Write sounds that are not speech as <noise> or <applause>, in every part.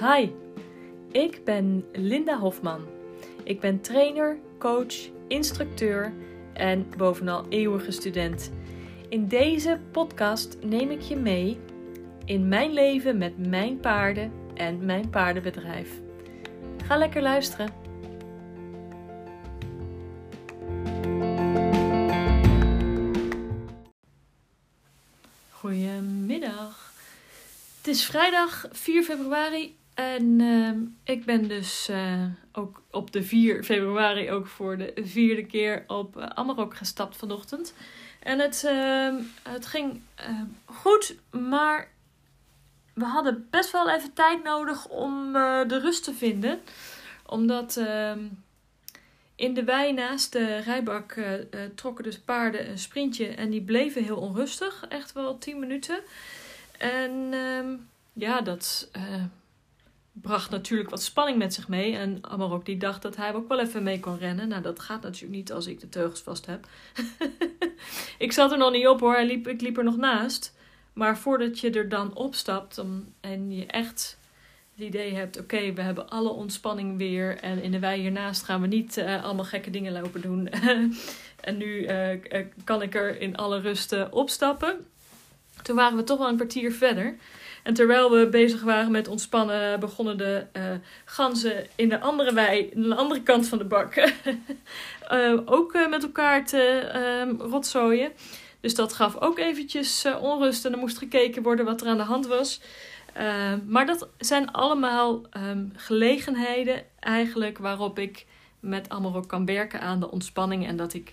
Hi, ik ben Linda Hofman. Ik ben trainer, coach, instructeur en bovenal eeuwige student. In deze podcast neem ik je mee in mijn leven met mijn paarden en mijn paardenbedrijf. Ga lekker luisteren. Goedemiddag. Het is vrijdag 4 februari en uh, ik ben dus uh, ook op de 4 februari ook voor de vierde keer op uh, Amarok gestapt vanochtend. En het, uh, het ging goed, maar we hadden best wel even tijd nodig om de rust te vinden. Omdat ehm, in de wei naast de rijbak trokken dus paarden een sprintje en die bleven heel onrustig. Echt wel 10 minuten. En ehm, ja, dat bracht natuurlijk wat spanning met zich mee. En Amarok die dacht dat hij ook wel even mee kon rennen. Nou, dat gaat natuurlijk niet als ik de teugels vast heb. <laughs> ik zat er nog niet op hoor, hij liep, ik liep er nog naast. Maar voordat je er dan opstapt en je echt het idee hebt... oké, we hebben alle ontspanning weer... en in de wei hiernaast gaan we niet uh, allemaal gekke dingen lopen doen. <laughs> en nu uh, kan ik er in alle rust opstappen. Toen waren we toch wel een kwartier verder... En terwijl we bezig waren met ontspannen, begonnen de uh, ganzen in de andere wei, aan de andere kant van de bak, uh, <laughs> ook uh, met elkaar te rotzooien. Dus dat gaf ook eventjes onrust en er moest gekeken worden wat er aan de hand was. maar dat zijn allemaal um, gelegenheden eigenlijk waarop ik met Amarok kan werken aan de ontspanning. En dat ik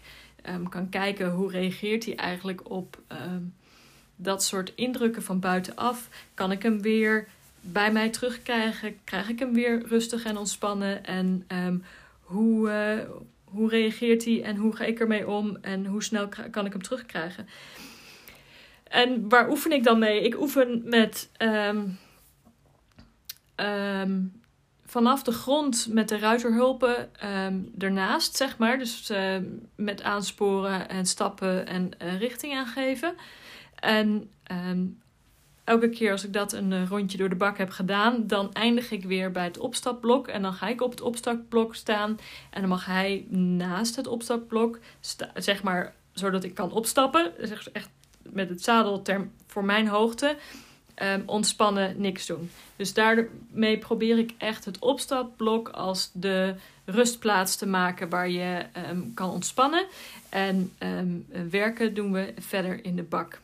kan kijken hoe reageert hij eigenlijk op... dat soort indrukken van buitenaf, kan ik hem weer bij mij terugkrijgen? Krijg ik hem weer rustig en ontspannen? En um, hoe, uh, hoe reageert hij en hoe ga ik ermee om? En hoe snel kan ik hem terugkrijgen? En waar oefen ik dan mee? Ik oefen met um, um, vanaf de grond met de ruiterhulpen ernaast, zeg maar. Dus met aansporen en stappen en uh, richting aangeven. En um, elke keer als ik dat een uh, rondje door de bak heb gedaan, dan eindig ik weer bij het opstapblok. En dan ga ik op het opstapblok staan. En dan mag hij naast het opstapblok, zeg maar, zodat ik kan opstappen. Dus echt met het zadel ter, voor mijn hoogte. Um, ontspannen, niks doen. Dus daarmee probeer ik echt het opstapblok als de rustplaats te maken waar je um, kan ontspannen. En werken doen we verder in de bak.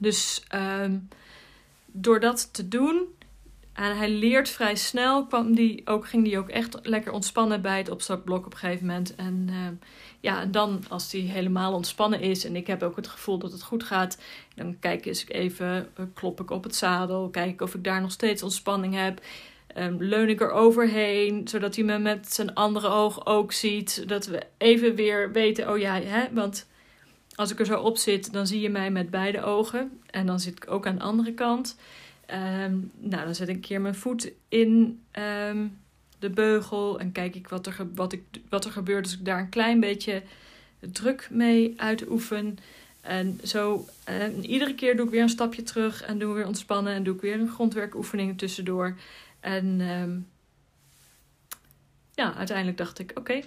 Dus um, door dat te doen, en hij leert vrij snel, kwam die ook, ging hij ook echt lekker ontspannen bij het opstartblok op een gegeven moment. En uh, ja, en dan als hij helemaal ontspannen is en ik heb ook het gevoel dat het goed gaat, dan kijk eens even, uh, klop ik op het zadel, kijk of ik daar nog steeds ontspanning heb. Um, leun ik er overheen, zodat hij me met zijn andere oog ook ziet. Zodat we even weer weten, oh ja, hè, want als ik er zo op zit, dan zie je mij met beide ogen. En dan zit ik ook aan de andere kant. Um, nou, dan zet ik een keer mijn voet in um, de beugel. En kijk ik wat er, wat, ik, wat er gebeurt als ik daar een klein beetje druk mee uitoefen. En zo, en iedere keer doe ik weer een stapje terug. En doe ik weer ontspannen. En doe ik weer een grondwerkoefening tussendoor. En um, ja, uiteindelijk dacht ik, oké,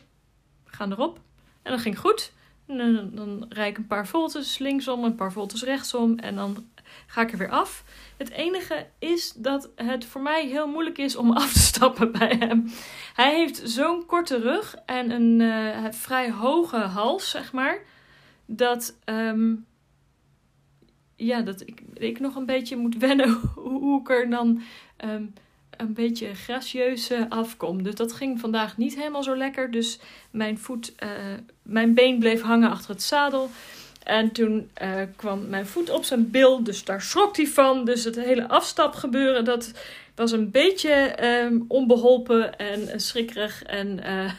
we gaan erop. En dat ging goed. Dan, rijd ik een paar voltes linksom, een paar voltes rechtsom en dan ga ik er weer af. Het enige is dat het voor mij heel moeilijk is om <laughs> af te stappen bij hem. Hij heeft zo'n korte rug en een uh, vrij hoge hals, zeg maar. Dat, um, ja, dat ik, nog een beetje moet wennen <laughs> hoe, ik er dan um, een beetje gracieus afkom. Dus dat ging vandaag niet helemaal zo lekker. Dus mijn voet, uh, mijn been bleef hangen achter het zadel. En toen uh, kwam mijn voet op zijn bil, dus daar schrok hij van. Dus het hele afstapgebeuren, dat was een beetje um, onbeholpen en schrikkerig. En uh,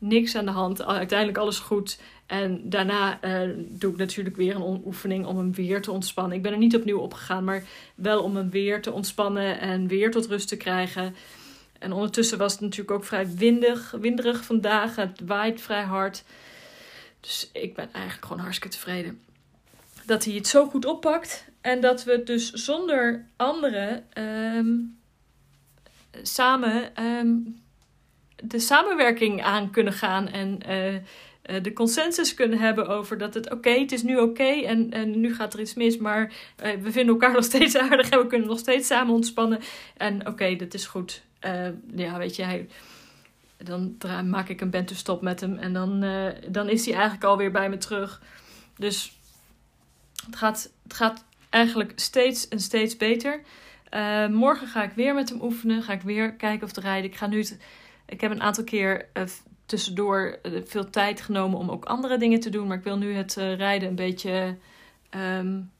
niks aan de hand. Uiteindelijk alles goed. En daarna uh, doe ik natuurlijk weer een oefening om hem weer te ontspannen. Ik ben er niet opnieuw opgegaan, maar wel om hem weer te ontspannen en weer tot rust te krijgen. En ondertussen was het natuurlijk ook vrij windig, winderig vandaag. Het waait vrij hard. Dus ik ben eigenlijk gewoon hartstikke tevreden. Dat hij het zo goed oppakt. En dat we het dus zonder anderen um, samen ehm, de samenwerking aan kunnen gaan en uh, de consensus kunnen hebben over dat het oké, het is nu oké en, en nu gaat er iets mis, maar uh, we vinden elkaar <laughs> nog steeds aardig en we kunnen nog steeds samen ontspannen. En oké, dat is goed. ja, weet je, hij, dan maak ik een stop met hem en dan, dan is hij eigenlijk alweer bij me terug. Dus het gaat, het gaat eigenlijk steeds en steeds beter. Morgen ga ik weer met hem oefenen. Ga ik weer kijken of te rijden. Ik ga nu. Ik heb een aantal keer uh, tussendoor uh, veel tijd genomen om ook andere dingen te doen. Maar ik wil nu het rijden een beetje. Um,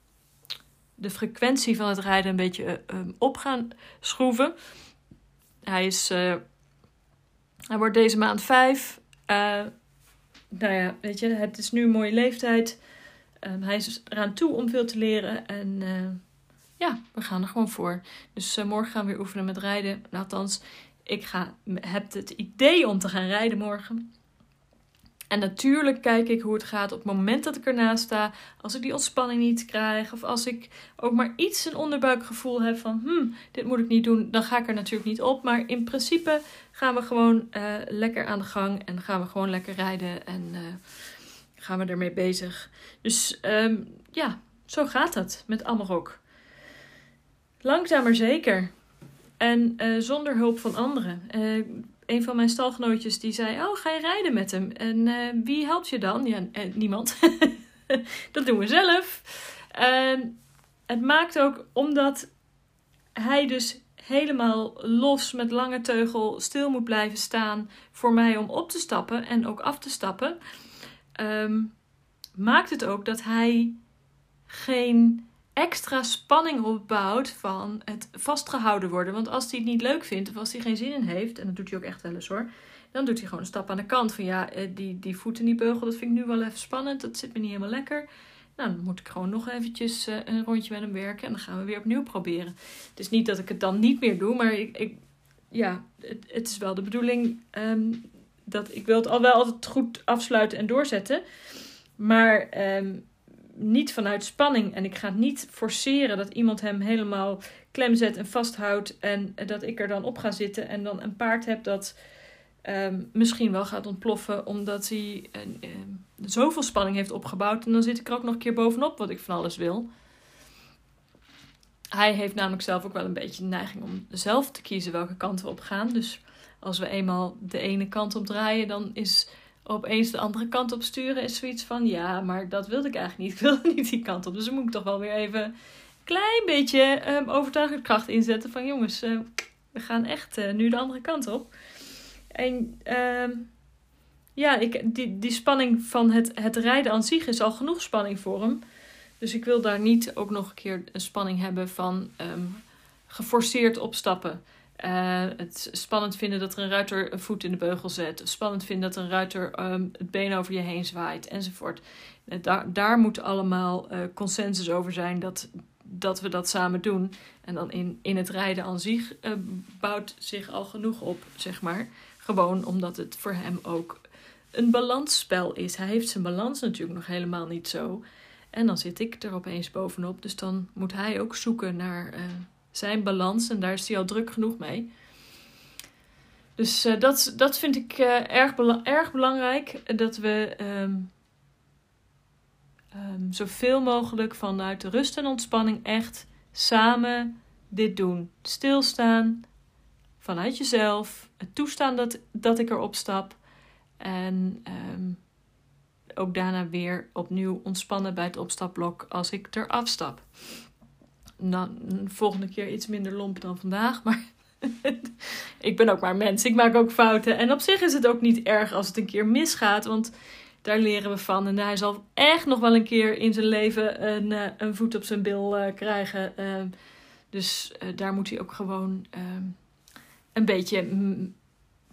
de frequentie van het rijden een beetje um, op gaan schroeven. Hij is. hij wordt deze maand vijf. nou ja, weet je, het is nu een mooie leeftijd. Um, hij is eraan toe om veel te leren. En ja, we gaan er gewoon voor. Dus morgen gaan we weer oefenen met rijden. Althans, ik ga, heb het idee om te gaan rijden morgen. En natuurlijk kijk ik hoe het gaat op het moment dat ik ernaast sta. Als ik die ontspanning niet krijg. Of als ik ook maar iets een onderbuikgevoel heb van... Hmm, dit moet ik niet doen. Dan ga ik er natuurlijk niet op. Maar in principe gaan we gewoon uh, lekker aan de gang. En gaan we gewoon lekker rijden. En uh, gaan we ermee bezig. Dus um, ja, zo gaat het met Amarok. Langzaam maar zeker. En uh, zonder hulp van anderen. Uh, een van mijn stalgenootjes die zei: Oh, ga je rijden met hem? En uh, wie helpt je dan? Ja, niemand. <laughs> dat doen we zelf. En het maakt ook omdat hij dus helemaal los met lange teugel stil moet blijven staan voor mij om op te stappen en ook af te stappen. Um, maakt het ook dat hij geen extra spanning opbouwt van het vastgehouden worden. Want als hij het niet leuk vindt of als hij geen zin in heeft, en dat doet hij ook echt wel eens hoor, dan doet hij gewoon een stap aan de kant van ja, eh, die, die voeten die beugel, dat vind ik nu wel even spannend, dat zit me niet helemaal lekker. Nou, dan moet ik gewoon nog eventjes eh, een rondje met hem werken en dan gaan we weer opnieuw proberen. Het is niet dat ik het dan niet meer doe, maar ik, ik ja, het, het, is wel de bedoeling um, dat ik wil het al wel altijd goed afsluiten en doorzetten. Maar um, niet vanuit spanning. En ik ga niet forceren dat iemand hem helemaal klem zet en vasthoudt. En dat ik er dan op ga zitten en dan een paard heb dat um, misschien wel gaat ontploffen. Omdat hij uh, zoveel spanning heeft opgebouwd. En dan zit ik er ook nog een keer bovenop wat ik van alles wil. Hij heeft namelijk zelf ook wel een beetje de neiging om zelf te kiezen welke kant we op gaan. Dus als we eenmaal de ene kant op draaien, dan is opeens de andere kant op sturen is zoiets van ja, maar dat wilde ik eigenlijk niet. <laughs> Ik wilde niet die kant op. Dus dan moet ik toch wel weer even een klein beetje um, overtuigend kracht inzetten van jongens, uh, we gaan echt uh, nu de andere kant op. En uh, ja, ik, die, die spanning van het, het rijden aan zich is al genoeg spanning voor hem. Dus ik wil daar niet ook nog een keer een spanning hebben van geforceerd opstappen. Uh, het spannend vinden dat er een ruiter een voet in de beugel zet. Spannend vinden dat een ruiter um, het been over je heen zwaait enzovoort. Uh, daar, daar moet allemaal uh, consensus over zijn dat, dat we dat samen doen. En dan in, in het rijden aan zich bouwt zich al genoeg op, zeg maar. Gewoon omdat het voor hem ook een balansspel is. Hij heeft zijn balans natuurlijk nog helemaal niet zo. En dan zit ik er opeens bovenop. Dus dan moet hij ook zoeken naar zijn balans. En daar is hij al druk genoeg mee. Dus uh, dat, dat vind ik uh, erg, erg belangrijk. Dat we um, um, zoveel mogelijk vanuit de rust en ontspanning echt samen dit doen. Stilstaan vanuit jezelf. Het toestaan dat, dat ik erop stap. En um, ook daarna weer opnieuw ontspannen bij het opstapblok als ik eraf stap nou, volgende keer iets minder lomp dan vandaag. Maar <laughs> ik ben ook maar mens. Ik maak ook fouten. En op zich is het ook niet erg als het een keer misgaat. Want daar leren we van. En hij zal echt nog wel een keer in zijn leven een, eh, een voet op zijn bil uh, krijgen. Uh, dus uh, daar moet hij ook gewoon ehm, een beetje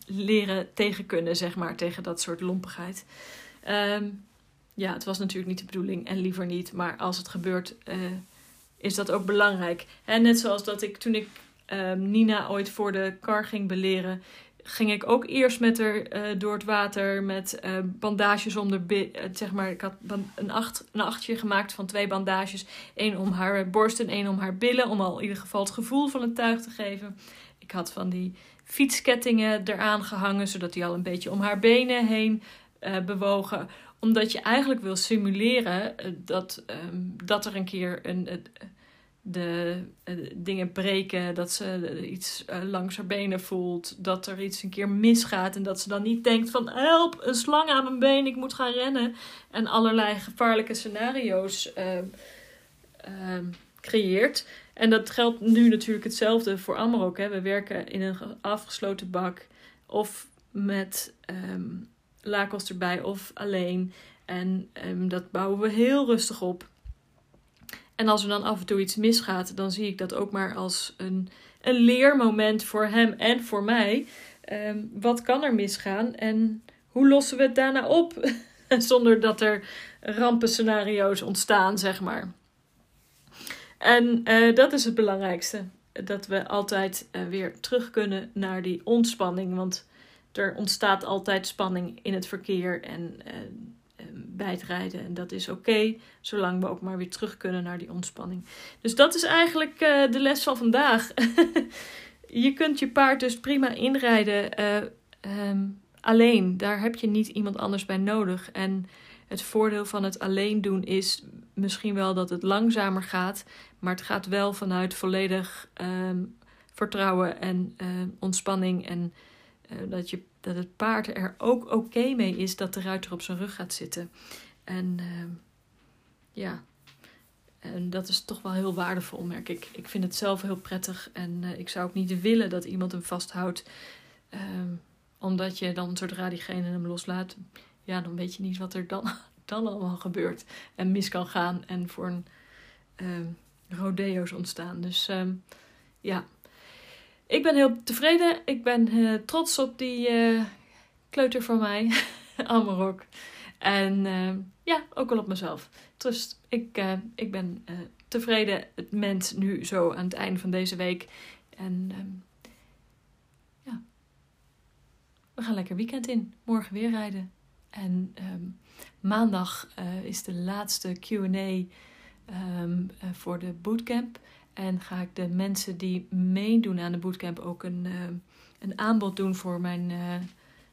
leren tegen kunnen, zeg maar. Tegen dat soort lompigheid. Um, ja, het was natuurlijk niet de bedoeling en liever niet. Maar als het gebeurt is dat ook belangrijk. En net zoals dat ik toen ik um, Nina ooit voor de kar ging beleren, ging ik ook eerst met haar uh, door het water met uh, bandages om de uh, zeg maar ik had een, acht, een achtje gemaakt van twee bandages, één om haar borst en één om haar billen, om al in ieder geval het gevoel van het tuig te geven. Ik had van die fietskettingen eraan gehangen, zodat die al een beetje om haar benen heen bewogen. Omdat je eigenlijk wil simuleren dat, ehm, dat er een keer een, de, dingen breken, dat ze iets langs haar benen voelt, dat er iets een keer misgaat en dat ze dan niet denkt van help, een slang aan mijn been, ik moet gaan rennen en allerlei gevaarlijke scenario's ehm, ehm, creëert. En dat geldt nu natuurlijk hetzelfde voor Amarok. Hè. We werken in een afgesloten bak of met lakels erbij of alleen. En dat bouwen we heel rustig op. En als er dan af en toe iets misgaat, dan zie ik dat ook maar als een, een leermoment voor hem en voor mij. Ehm, wat kan er misgaan en hoe lossen we het daarna op? <laughs> Zonder dat er rampenscenario's ontstaan, zeg maar. En uh, dat is het belangrijkste. Dat we altijd uh, weer terug kunnen naar die ontspanning. Want er ontstaat altijd spanning in het verkeer. En bij het rijden. En dat is oké, zolang we ook maar weer terug kunnen naar die ontspanning. Dus dat is eigenlijk uh, de les van vandaag. <laughs> je kunt je paard dus prima inrijden uh, um, alleen. Daar heb je niet iemand anders bij nodig. En het voordeel van het alleen doen is misschien wel dat het langzamer gaat, maar het gaat wel vanuit volledig um, vertrouwen en uh, ontspanning en uh, dat je dat het paard er ook oké mee is dat de ruiter op zijn rug gaat zitten. En uh, ja, en dat is toch wel heel waardevol, merk ik. Ik vind het zelf heel prettig en uh, ik zou ook niet willen dat iemand hem vasthoudt. Uh, omdat je dan, zodra diegene hem loslaat, ja, dan weet je niet wat er dan, <laughs> dan allemaal gebeurt. En mis kan gaan en voor een ehm, rodeo's ontstaan. Dus ehm, ja, ik ben heel tevreden. Ik ben uh, trots op die uh, kleuter van mij, <laughs> Amarok. En uh, ja, ook wel op mezelf. Dus ik, ik ben tevreden het mens nu zo aan het einde van deze week. En ehm, ja, we gaan lekker weekend in. Morgen weer rijden. En um, maandag is de laatste QA ehm, voor de bootcamp. En ga ik de mensen die meedoen aan de bootcamp ook een, uh, een aanbod doen voor mijn uh,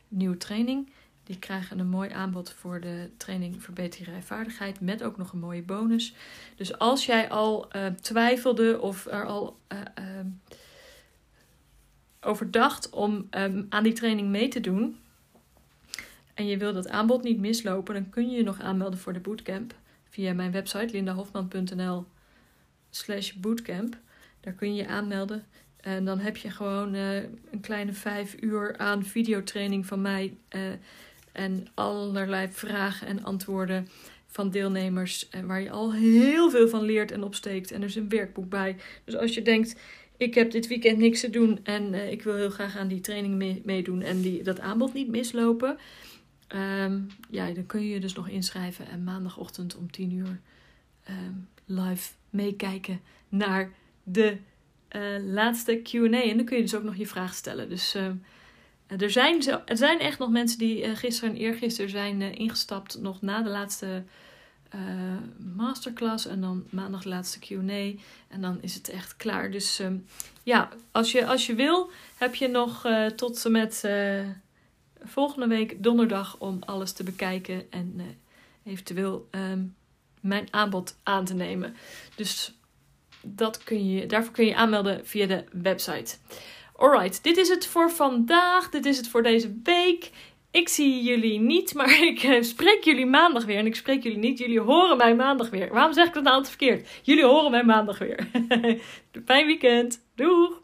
nieuwe training. Die krijgen een mooi aanbod voor de training Verbeter je rijvaardigheid. Met ook nog een mooie bonus. Dus als jij al uh, twijfelde of er al ehm, over dacht om um, aan die training mee te doen. En je wil dat aanbod niet mislopen. Dan kun je je nog aanmelden voor de bootcamp. Via mijn website lindahofman.nl slash bootcamp. Daar kun je je aanmelden. En dan heb je gewoon uh, een kleine vijf uur aan videotraining van mij. Uh, en allerlei vragen en antwoorden van deelnemers. Uh, waar je al heel veel van leert en opsteekt. En er is een werkboek bij. Dus als je denkt, ik heb dit weekend niks te doen. En ik wil heel graag aan die training mee, meedoen. En die, dat aanbod niet mislopen. Um, ja, dan kun je je dus nog inschrijven. En maandagochtend om 10 uur um, live meekijken naar de uh, laatste QA. En dan kun je dus ook nog je vraag stellen. Dus uh, er, zijn, er zijn echt nog mensen die uh, gisteren en eergisteren zijn ingestapt, nog na de laatste masterclass. En dan maandag de laatste QA. En dan is het echt klaar. Dus ja, als je, als je wil, heb je nog tot en met volgende week donderdag om alles te bekijken. En eventueel. Um, mijn aanbod aan te nemen. Dus dat kun je, daarvoor kun je aanmelden via de website. Alright, dit is het voor vandaag. Dit is het voor deze week. Ik zie jullie niet, maar <laughs> ik eh, spreek jullie maandag weer. En ik spreek jullie niet, jullie horen mij maandag weer. Waarom zeg ik dat nou altijd verkeerd? Jullie horen mij maandag weer. <laughs> Fijn weekend. Doeg!